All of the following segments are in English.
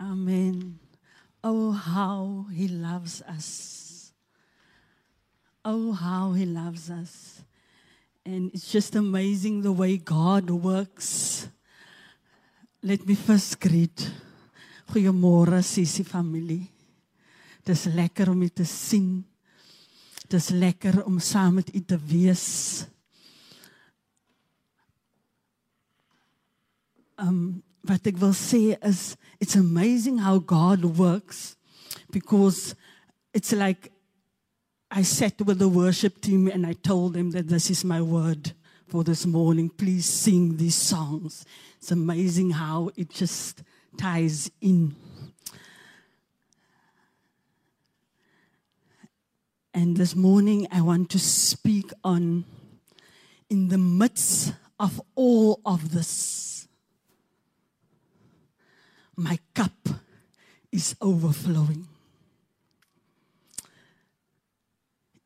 Amen. Oh, how he loves us. Oh, how he loves us. And it's just amazing the way God works. Let me first greet. Goeiemôre, Sissie familie. Dis lekker om u te sien. Dis lekker om saam met u te wees. Um wat ek wil sê is it's amazing how God works because it's like I sat with the worship team and I told them that this is my word for this morning. Please sing these songs. It's amazing how it just ties in. And this morning, I want to speak on in the midst of all of this, my cup is overflowing.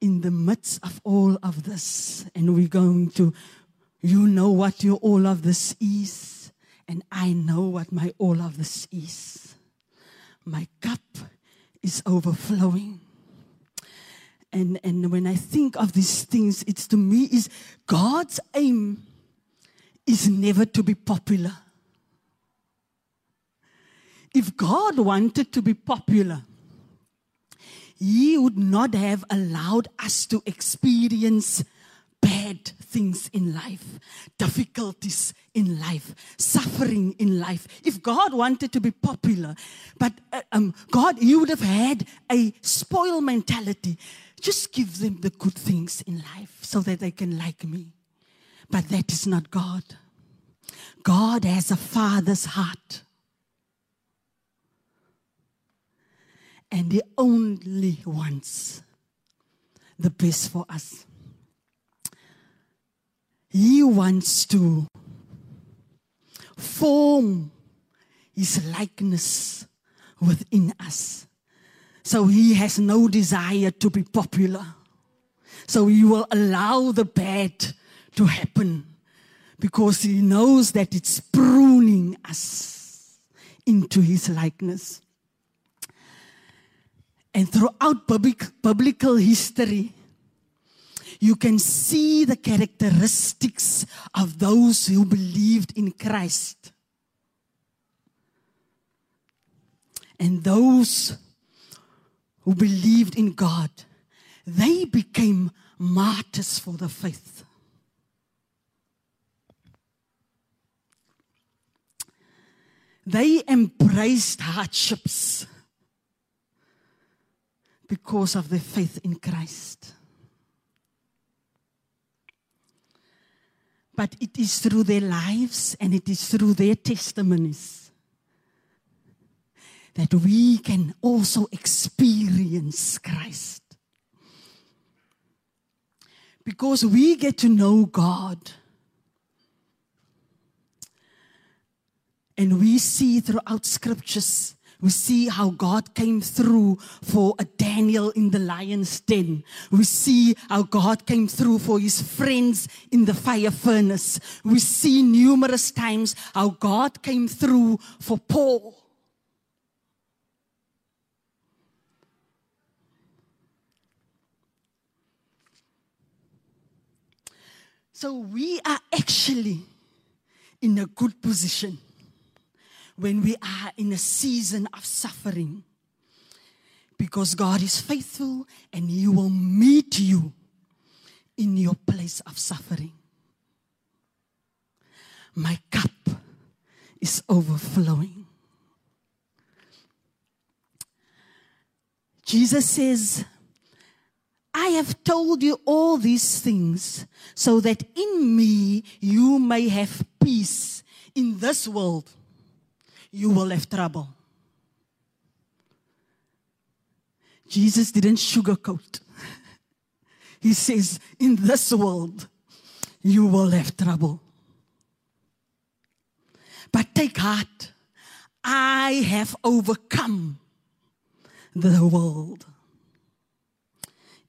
In the midst of all of this, and we're going to, you know what your all of this is, and I know what my all of this is. My cup is overflowing and and when I think of these things, it's to me is God's aim is never to be popular. If God wanted to be popular, He would not have allowed us to experience bad things in life, difficulties in life, suffering in life. If God wanted to be popular, but uh, um, God, He would have had a spoil mentality. Just give them the good things in life so that they can like me. But that is not God. God has a father's heart. And He only wants the best for us. He wants to form His likeness within us. So He has no desire to be popular. So He will allow the bad to happen because He knows that it's pruning us into His likeness. And throughout public, biblical history, you can see the characteristics of those who believed in Christ. And those who believed in God, they became martyrs for the faith. They embraced hardships because of their faith in Christ. But it is through their lives and it is through their testimonies that we can also experience Christ. Because we get to know God. And we see throughout scriptures we see how God came through for a Daniel in the lion's den. We see how God came through for his friends in the fire furnace. We see numerous times how God came through for Paul. So we are actually in a good position when we are in a season of suffering. Because God is faithful and He will meet you in your place of suffering. My cup is overflowing. Jesus says, I have told you all these things so that in me you may have peace in this world you will have trouble. Jesus didn't sugarcoat. He says, In this world, you will have trouble. But take heart, I have overcome the world.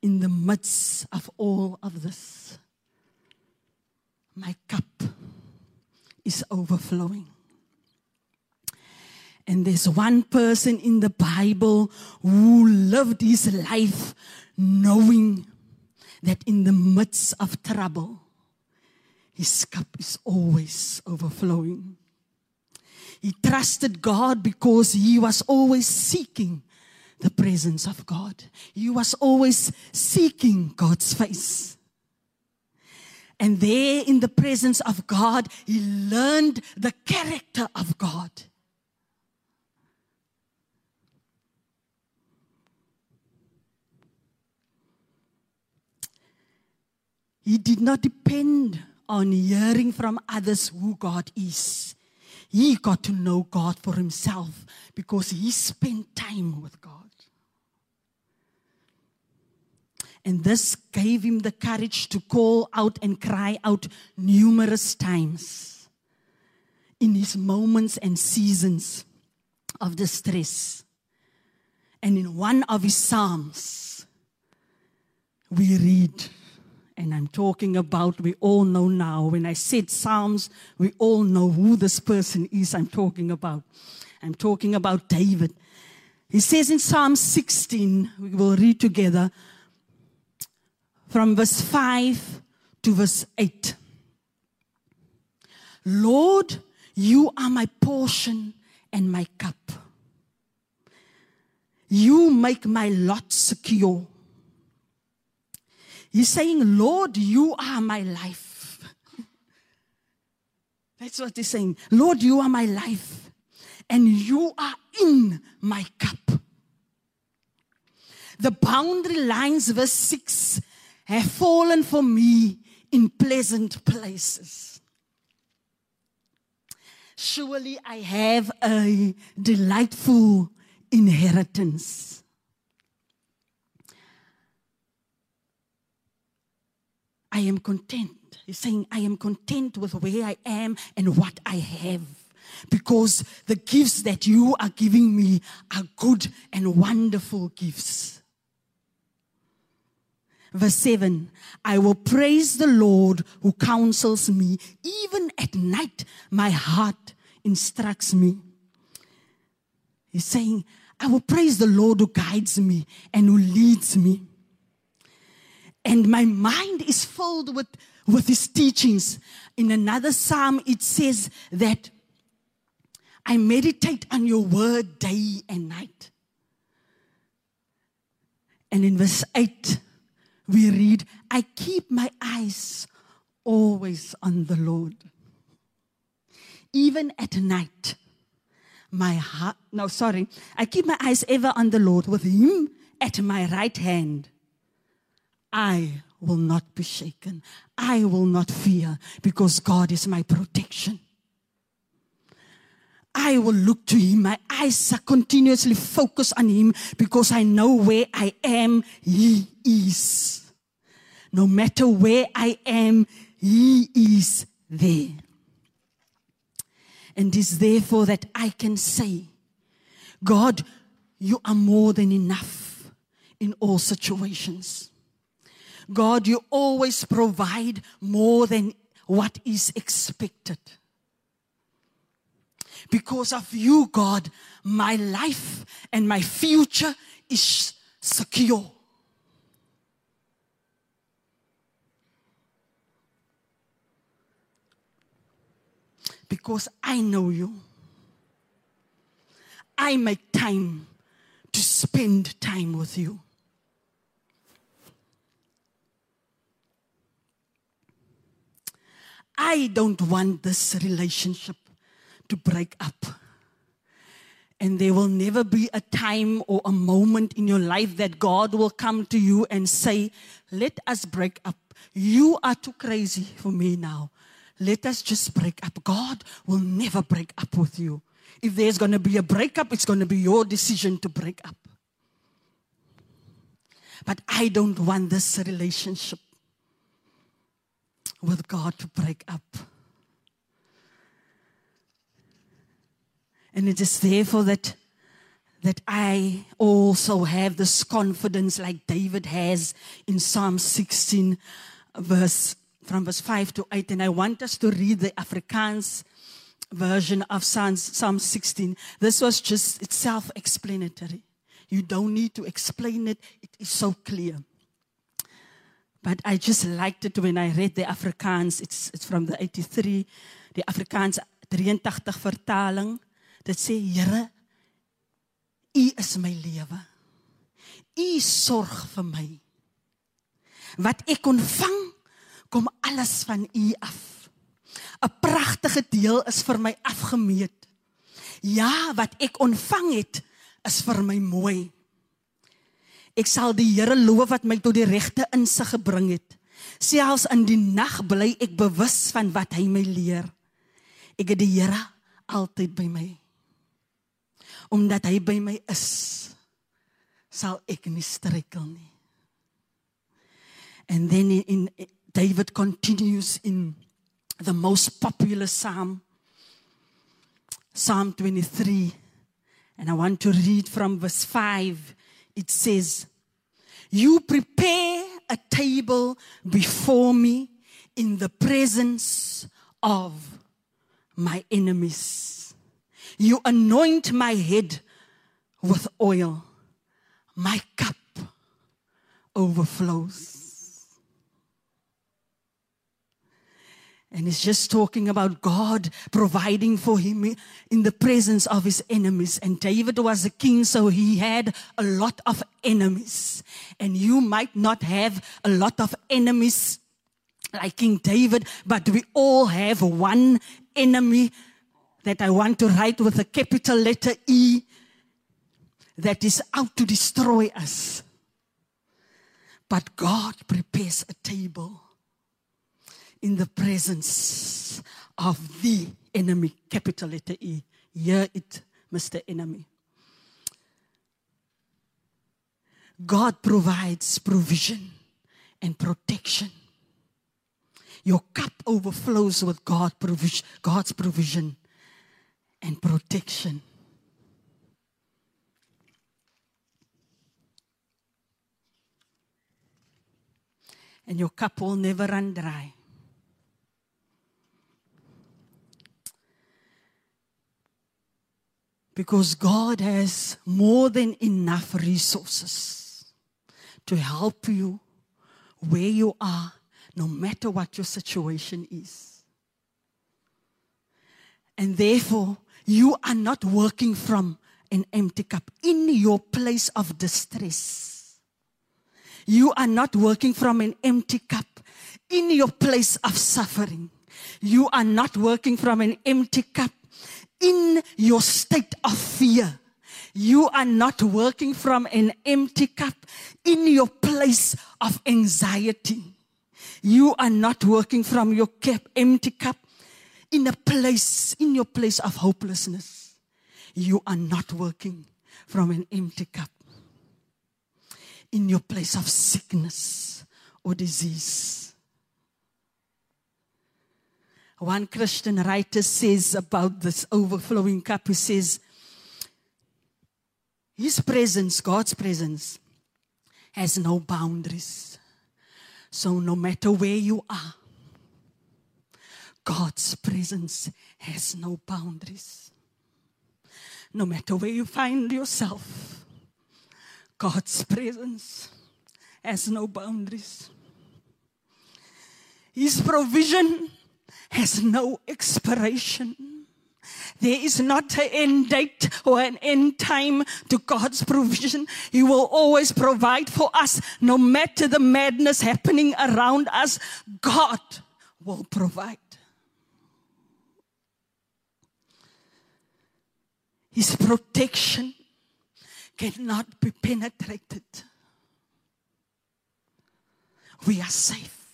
In the midst of all of this, my cup is overflowing. And there's one person in the Bible who lived his life knowing that in the midst of trouble, his cup is always overflowing. He trusted God because he was always seeking the presence of God. He was always seeking God's face. And there in the presence of God, he learned the character of God. He did not depend on hearing from others who God is. He got to know God for himself because he spent time with God. And this gave him the courage to call out and cry out numerous times in his moments and seasons of distress. And in one of his Psalms, we read, and I'm talking about, we all know now. When I said Psalms, we all know who this person is I'm talking about. I'm talking about David. He says in Psalm 16, we will read together from verse 5 to verse 8. Lord, you are my portion and my cup. You make my lot secure. He's saying, Lord, you are my life. That's what he's saying. Lord, you are my life. And you are in my cup. The boundary lines, verse 6 have fallen for me in pleasant places. Surely I have a delightful inheritance. I am content. He's saying, I am content with where I am and what I have. Because the gifts that you are giving me are good and wonderful gifts. Verse 7 I will praise the Lord who counsels me. Even at night, my heart instructs me. He's saying, I will praise the Lord who guides me and who leads me. And my mind is filled with, with his teachings. In another psalm, it says that I meditate on your word day and night. And in verse 8, we read, I keep my eyes always on the Lord. Even at night, my heart, no, sorry, I keep my eyes ever on the Lord with Him at my right hand. I will not be shaken. I will not fear because God is my protection. I will look to him. My eyes are continuously focused on him because I know where I am, he is. No matter where I am, he is there. And it is therefore that I can say, God, you are more than enough in all situations. God, you always provide more than what is expected. Because of you, God, my life and my future is secure. Because I know you. I make time to spend time with you. I don't want this relationship to break up. And there will never be a time or a moment in your life that God will come to you and say, Let us break up. You are too crazy for me now. Let us just break up. God will never break up with you. If there's going to be a breakup, it's going to be your decision to break up. But I don't want this relationship with God to break up. And it is therefore that, that I also have this confidence like David has in Psalm 16, verse, from verse 5 to 8. And I want us to read the Afrikaans version of Psalm, Psalm 16. This was just, it's self explanatory. You don't need to explain it, it is so clear. But I just liked it when I read the Afrikaans. It's, it's from the 83, the Afrikaans 83 vertaling. Dit sê, Here, U is my lewe. U sorg vir my. Wat ek ontvang, kom alles van U af. 'n Pragtige deel is vir my afgemeet. Ja, wat ek ontvang het, is vir my mooi. Ek sal die Here loof wat my tot die regte insig gebring het. Selfs in die nag bly ek bewus van wat hy my leer. Ek het die Here altyd by my. Omdat hy by my is, sal ek nie struikel nie. And then in, in David continues in the most popular psalm Psalm 23 and I want to read from verse 5 it says you prepare a table before me in the presence of my enemies. You anoint my head with oil. My cup overflows. And he's just talking about God providing for him in the presence of his enemies. And David was a king, so he had a lot of enemies. And you might not have a lot of enemies like King David, but we all have one enemy that I want to write with a capital letter E that is out to destroy us. But God prepares a table in the presence of the enemy, capital letter E. Hear it, Mr. Enemy. God provides provision and protection your cup overflows with God God's provision and protection. And your cup will never run dry. Because God has more than enough resources to help you where you are no matter what your situation is. And therefore, you are not working from an empty cup in your place of distress. You are not working from an empty cup in your place of suffering. You are not working from an empty cup in your state of fear. You are not working from an empty cup in your place of anxiety. You are not working from your cap, empty cup in a place, in your place of hopelessness. You are not working from an empty cup in your place of sickness or disease. One Christian writer says about this overflowing cup, he says, His presence, God's presence, has no boundaries. So, no matter where you are, God's presence has no boundaries. No matter where you find yourself, God's presence has no boundaries. His provision has no expiration. There is not an end date or an end time to God's provision. He will always provide for us, no matter the madness happening around us. God will provide. His protection cannot be penetrated. We are safe.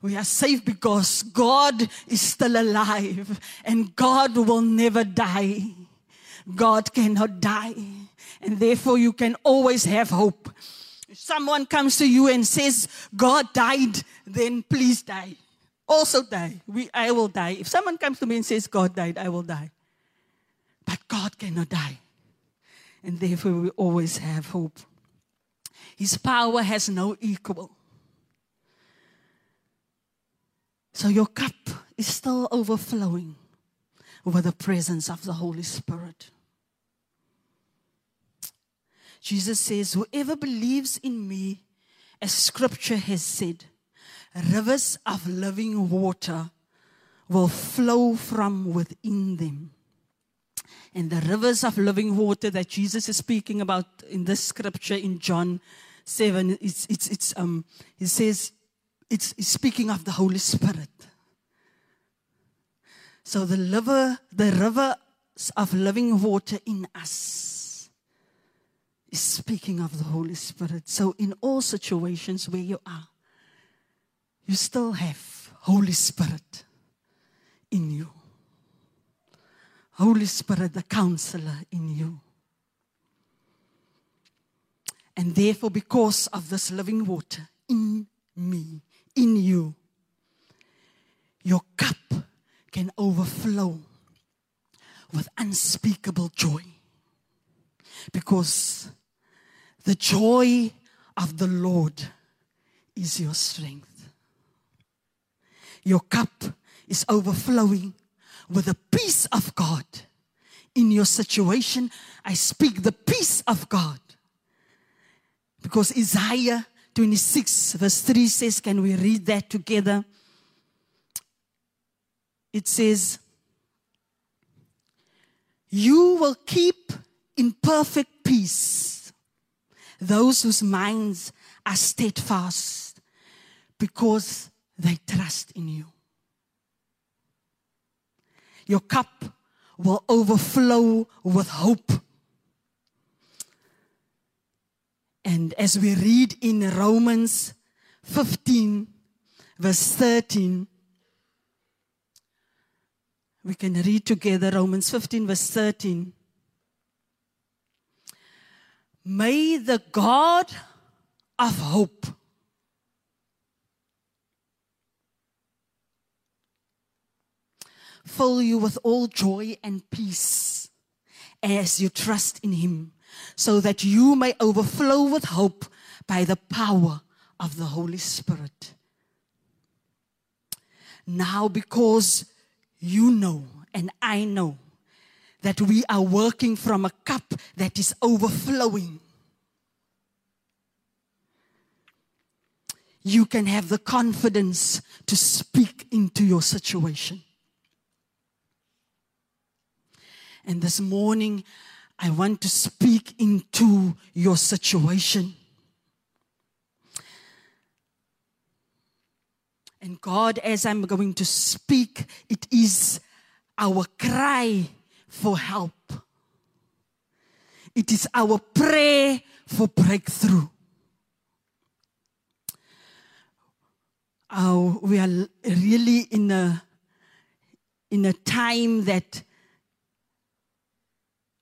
We are safe because God is still alive and God will never die. God cannot die. And therefore, you can always have hope. If someone comes to you and says, God died, then please die. Also die. We, I will die. If someone comes to me and says, God died, I will die. But God cannot die. And therefore, we always have hope. His power has no equal. So your cup is still overflowing with the presence of the Holy Spirit. Jesus says, Whoever believes in me, as scripture has said, rivers of living water will flow from within them. And the rivers of living water that Jesus is speaking about in this scripture in John 7, it's, it's, it's, um, he says, it's, speaking of the Holy Spirit. So the river, the river of living water in us is speaking of the Holy Spirit. So in all situations where you are, you still have Holy Spirit in you. Holy Spirit, the counselor in you. And therefore, because of this living water in me, in you, your cup can overflow with unspeakable joy. Because the joy of the Lord is your strength. Your cup is overflowing with the peace of God in your situation. I speak the peace of God. Because Isaiah 26, verse 3 says, Can we read that together? It says, You will keep in perfect peace those whose minds are steadfast because they trust in you your cup will overflow with hope. And as we read in Romans 15, verse 13, we can read together Romans 15, verse 13. May the God of hope fill you with all joy and peace as you trust in Him, so that you may overflow with hope by the power of the Holy Spirit. Now, because you know and I know that we are working from a cup that is overflowing. You can have the confidence to speak into your situation. And this morning, I want to speak into your situation. And God, as I'm going to speak, it is our cry for help. It is our prayer for breakthrough. Uh, we are really in a, in a time that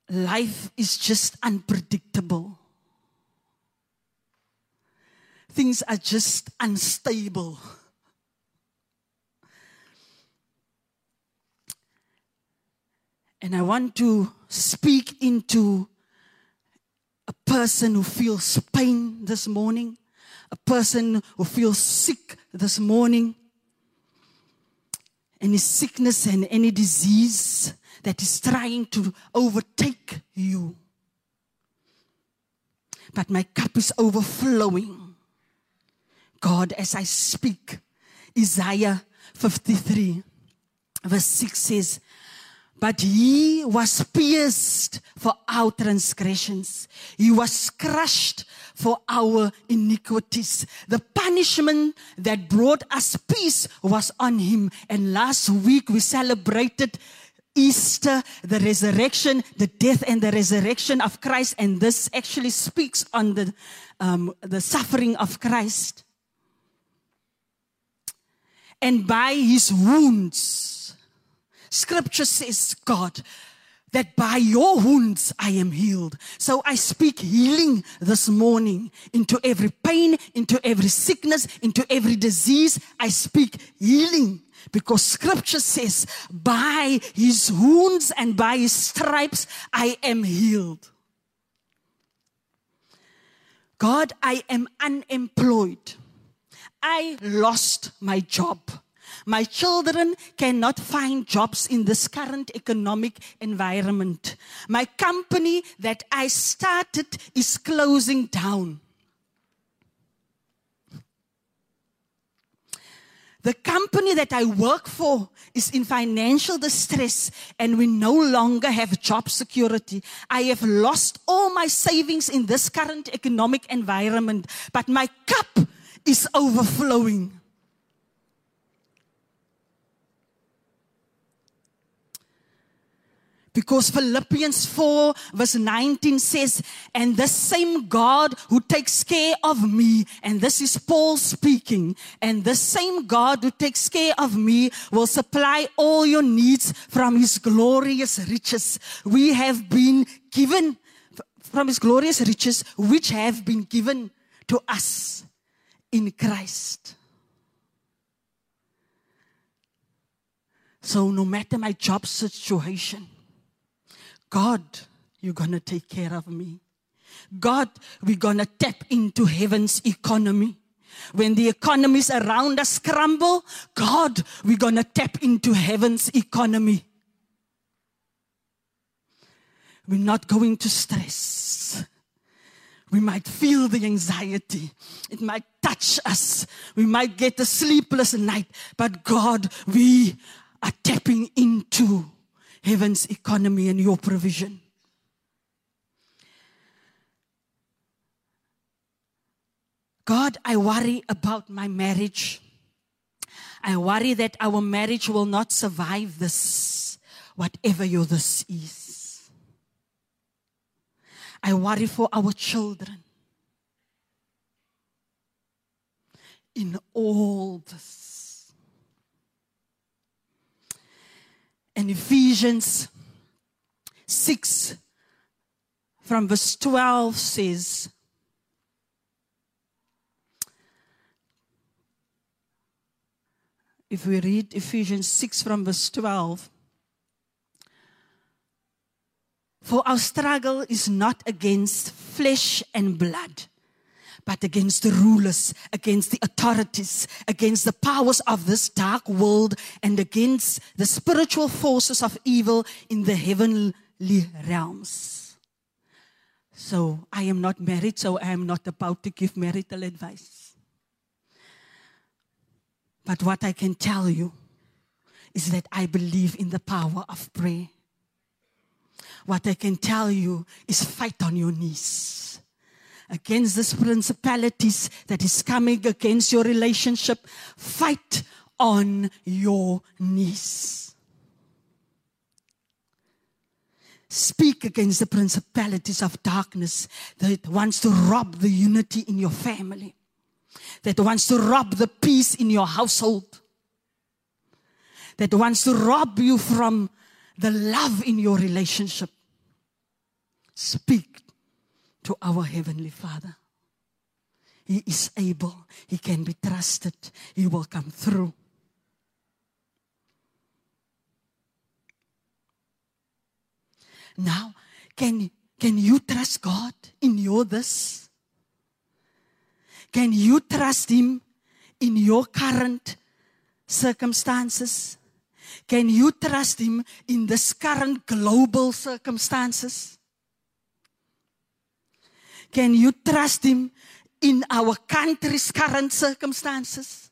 life is just unpredictable. Things are just unstable. And I want to speak into a person who feels pain this morning, a person who feels sick this morning, any sickness and any disease that is trying to overtake you. But my cup is overflowing. God, as I speak, Isaiah 53, verse 6 says, but he was pierced for our transgressions. He was crushed for our iniquities. The punishment that brought us peace was on him. And last week we celebrated Easter, the resurrection, the death and the resurrection of Christ. And this actually speaks on the, um, the suffering of Christ. And by his wounds, scripture says, God, that by your wounds I am healed. So I speak healing this morning into every pain, into every sickness, into every disease. I speak healing because scripture says, by his wounds and by his stripes, I am healed. God, I am unemployed. I lost my job. My children cannot find jobs in this current economic environment. My company that I started is closing down. The company that I work for is in financial distress and we no longer have job security. I have lost all my savings in this current economic environment, but my cup is overflowing. Because Philippians 4 verse 19 says, and the same God who takes care of me, and this is Paul speaking, and the same God who takes care of me will supply all your needs from his glorious riches. We have been given from his glorious riches, which have been given to us in Christ. So no matter my job situation, God, you're going to take care of me. God, we're going to tap into heaven's economy. When the economies around us crumble, God, we're going to tap into heaven's economy. We're not going to stress. We might feel the anxiety. It might touch us. We might get a sleepless night. But God, we are tapping into heaven's economy and your provision. God, I worry about my marriage. I worry that our marriage will not survive this, whatever your this is. I worry for our children. In all this. And Ephesians 6 from verse 12 says, if we read Ephesians 6 from verse 12, for our struggle is not against flesh and blood but against the rulers, against the authorities, against the powers of this dark world, and against the spiritual forces of evil in the heavenly realms. So I am not married, so I am not about to give marital advice. But what I can tell you is that I believe in the power of prayer. What I can tell you is fight on your knees against these principalities that is coming against your relationship, fight on your knees. Speak against the principalities of darkness that wants to rob the unity in your family, that wants to rob the peace in your household, that wants to rob you from the love in your relationship. Speak to our Heavenly Father. He is able, He can be trusted, He will come through. Now, can, can you trust God in your this? Can you trust Him in your current circumstances? Can you trust Him in this current global circumstances? Can you trust Him in our country's current circumstances?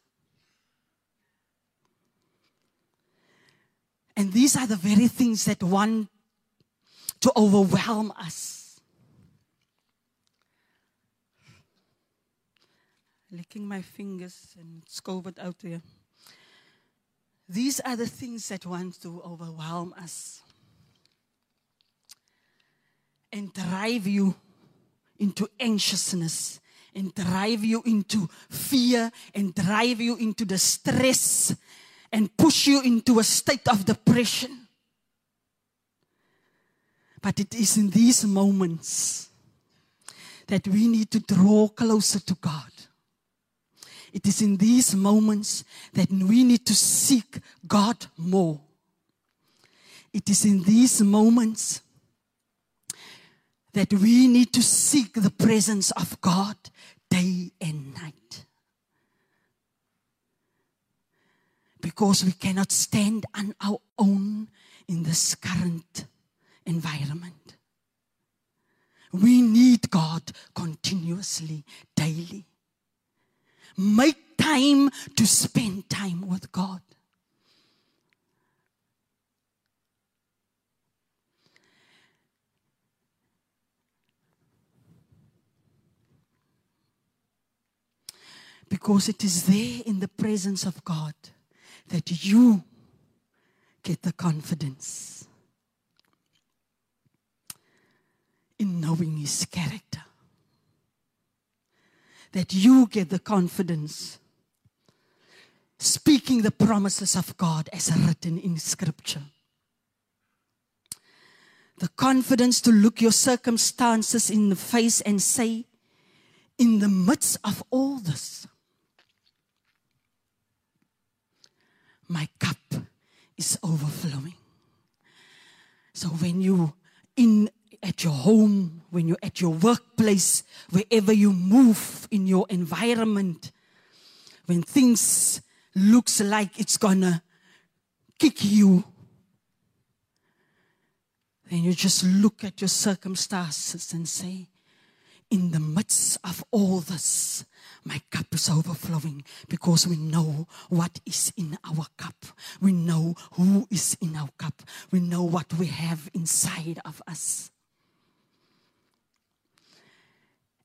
And these are the very things that want to overwhelm us. Licking my fingers and it's COVID out there. These are the things that want to overwhelm us and drive you into anxiousness and drive you into fear and drive you into the stress and push you into a state of depression. But it is in these moments that we need to draw closer to God. It is in these moments that we need to seek God more. It is in these moments that we need to seek the presence of God day and night. because we cannot stand on our own in this current environment. We need God continuously, daily. Make time to spend time with God. Because it is there in the presence of God that you get the confidence in knowing His character. That you get the confidence speaking the promises of God as written in Scripture. The confidence to look your circumstances in the face and say, in the midst of all this, my cup is overflowing. So when you in at your home, when you're at your workplace, wherever you move in your environment, when things looks like it's gonna kick you, then you just look at your circumstances and say, in the midst of all this, my cup is overflowing because we know what is in our cup. We know who is in our cup. We know what we have inside of us.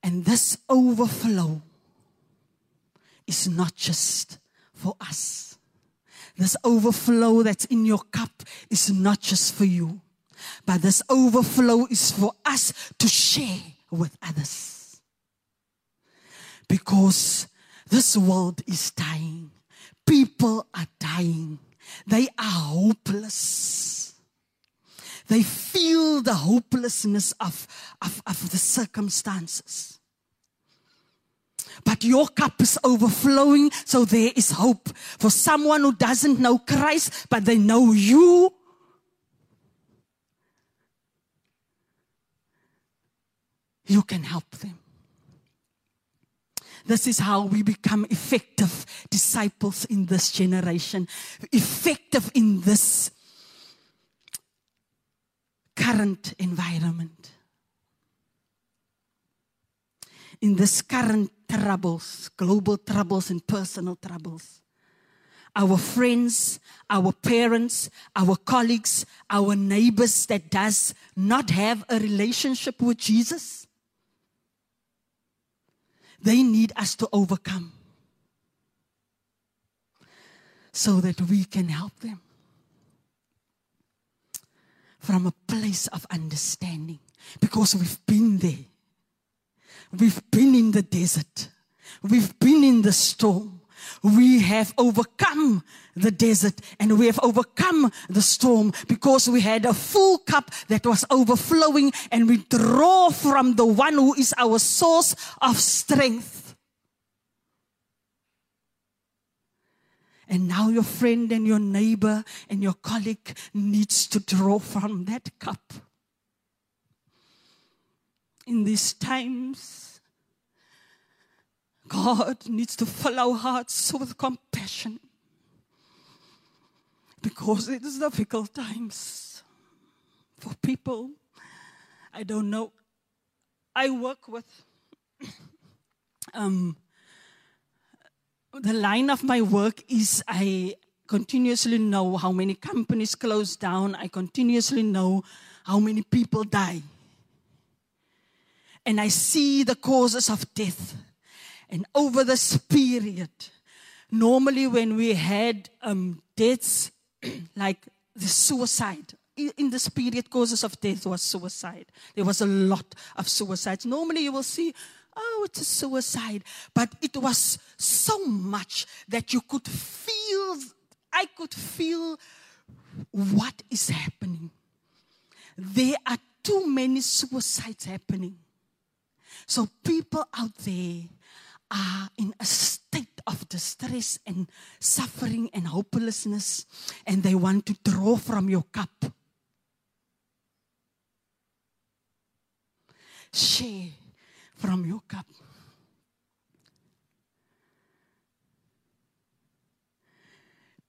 And this overflow is not just for us. This overflow that's in your cup is not just for you, but this overflow is for us to share with others because this world is dying. People are dying. They are hopeless. They feel the hopelessness of, of, of the circumstances. But your cup is overflowing, so there is hope for someone who doesn't know Christ, but they know you. You can help them. This is how we become effective disciples in this generation, effective in this current environment. In this current troubles, global troubles, and personal troubles. Our friends, our parents, our colleagues, our neighbors that does not have a relationship with Jesus they need us to overcome so that we can help them from a place of understanding because we've been there. We've been in the desert. We've been in the storm we have overcome the desert and we have overcome the storm because we had a full cup that was overflowing and we draw from the one who is our source of strength. And now your friend and your neighbor and your colleague needs to draw from that cup. In these times, God needs to fill our hearts with compassion because it is difficult times for people. I don't know. I work with um, the line of my work is I continuously know how many companies close down. I continuously know how many people die. And I see the causes of death. And over this period, normally when we had um, deaths like the suicide, in this period, causes of death was suicide. There was a lot of suicides. Normally, you will see, oh, it's a suicide. But it was so much that you could feel, I could feel what is happening. There are too many suicides happening. So, people out there are in a state of distress and suffering and hopelessness, and they want to draw from your cup. Share from your cup.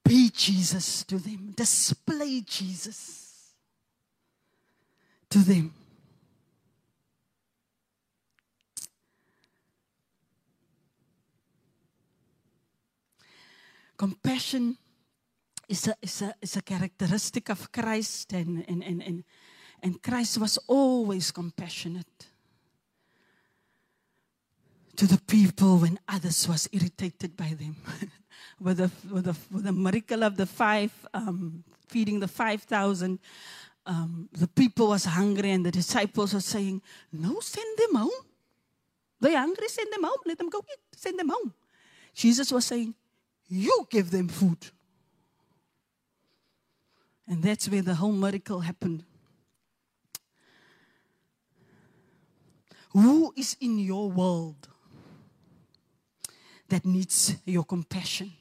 Be Jesus to them. Display Jesus to them. Compassion is a, is a, is a characteristic of Christ, and, and, and, and, and Christ was always compassionate to the people when others was irritated by them. with, the, with, the, with the miracle of the five, um, feeding the 5,000, um, the people was hungry and the disciples were saying, no, send them home. They're hungry, send them home. Let them go eat, send them home. Jesus was saying, you give them food. And that's where the whole miracle happened. Who is in your world that needs your compassion?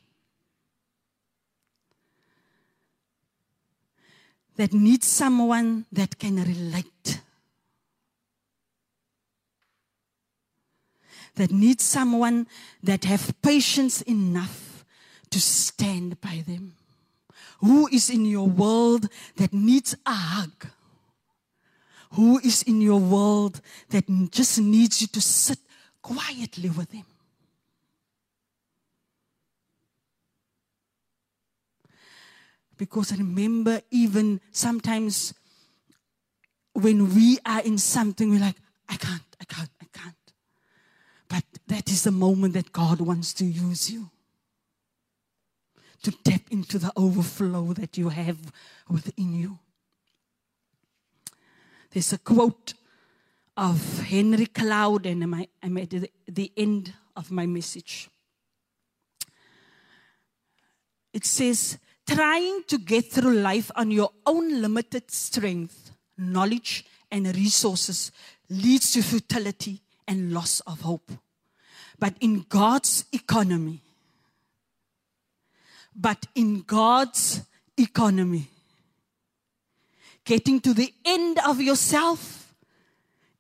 That needs someone that can relate. That needs someone that have patience enough to stand by them. Who is in your world that needs a hug? Who is in your world that just needs you to sit quietly with them? Because I remember, even sometimes when we are in something, we're like, I can't, I can't, I can't. But that is the moment that God wants to use you to tap into the overflow that you have within you. There's a quote of Henry Cloud, and I'm, at the end of my message. It says, trying to get through life on your own limited strength, knowledge, and resources leads to futility and loss of hope. But in God's economy, but in God's economy, getting to the end of yourself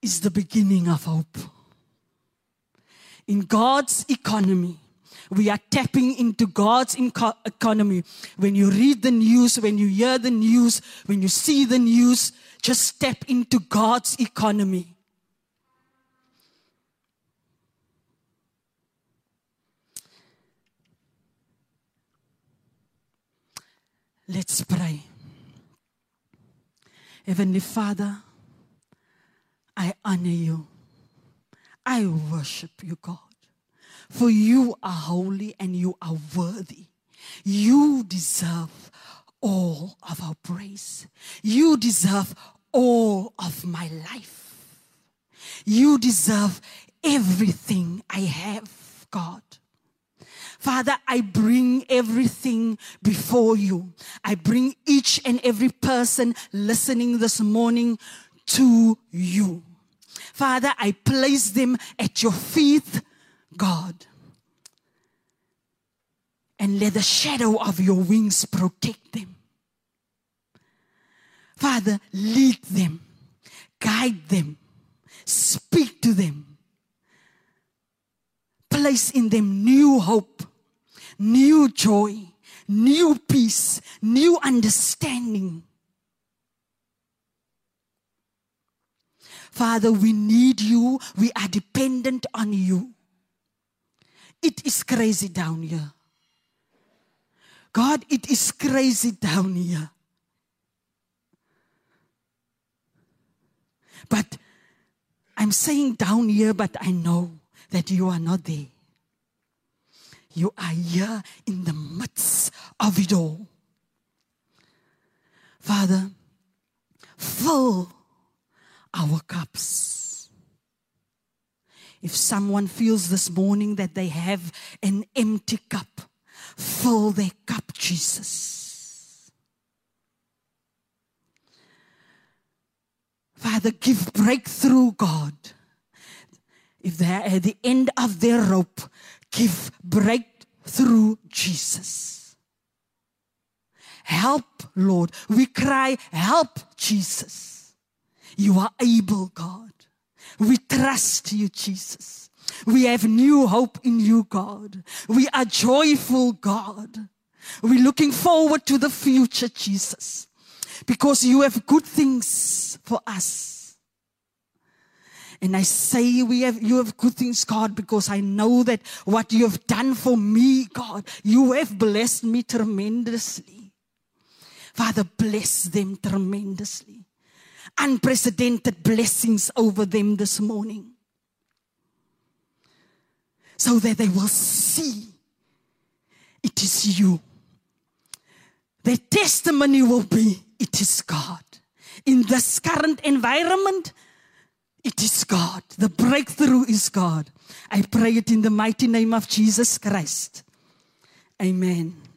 is the beginning of hope. In God's economy, we are tapping into God's economy. When you read the news, when you hear the news, when you see the news, just step into God's economy. Let's pray. Heavenly Father, I honor you. I worship you, God. For you are holy and you are worthy. You deserve all of our praise. You deserve all of my life. You deserve everything I have, God. Father, I bring everything before you. I bring each and every person listening this morning to you. Father, I place them at your feet God. And let the shadow of your wings protect them. Father, lead them, guide them, speak to them, place in them new hope, new joy, new peace, new understanding. Father, we need you. We are dependent on you. It is crazy down here. God, it is crazy down here. But I'm saying down here, but I know that you are not there. You are here in the midst of it all. Father, fill our cups. If someone feels this morning that they have an empty cup, fill their cup, Jesus. Father, give breakthrough, God. If they're at the end of their rope, give breakthrough, Jesus. Help, Lord. We cry, help, Jesus. You are able, God. We trust you, Jesus. We have new hope in you, God. We are joyful, God. We're looking forward to the future, Jesus, because you have good things for us. And I say we have, you have good things, God, because I know that what you have done for me, God, you have blessed me tremendously. Father, bless them tremendously. Unprecedented blessings over them this morning. So that they will see it is you. Their testimony will be it is God. In this current environment, it is God. The breakthrough is God. I pray it in the mighty name of Jesus Christ. Amen.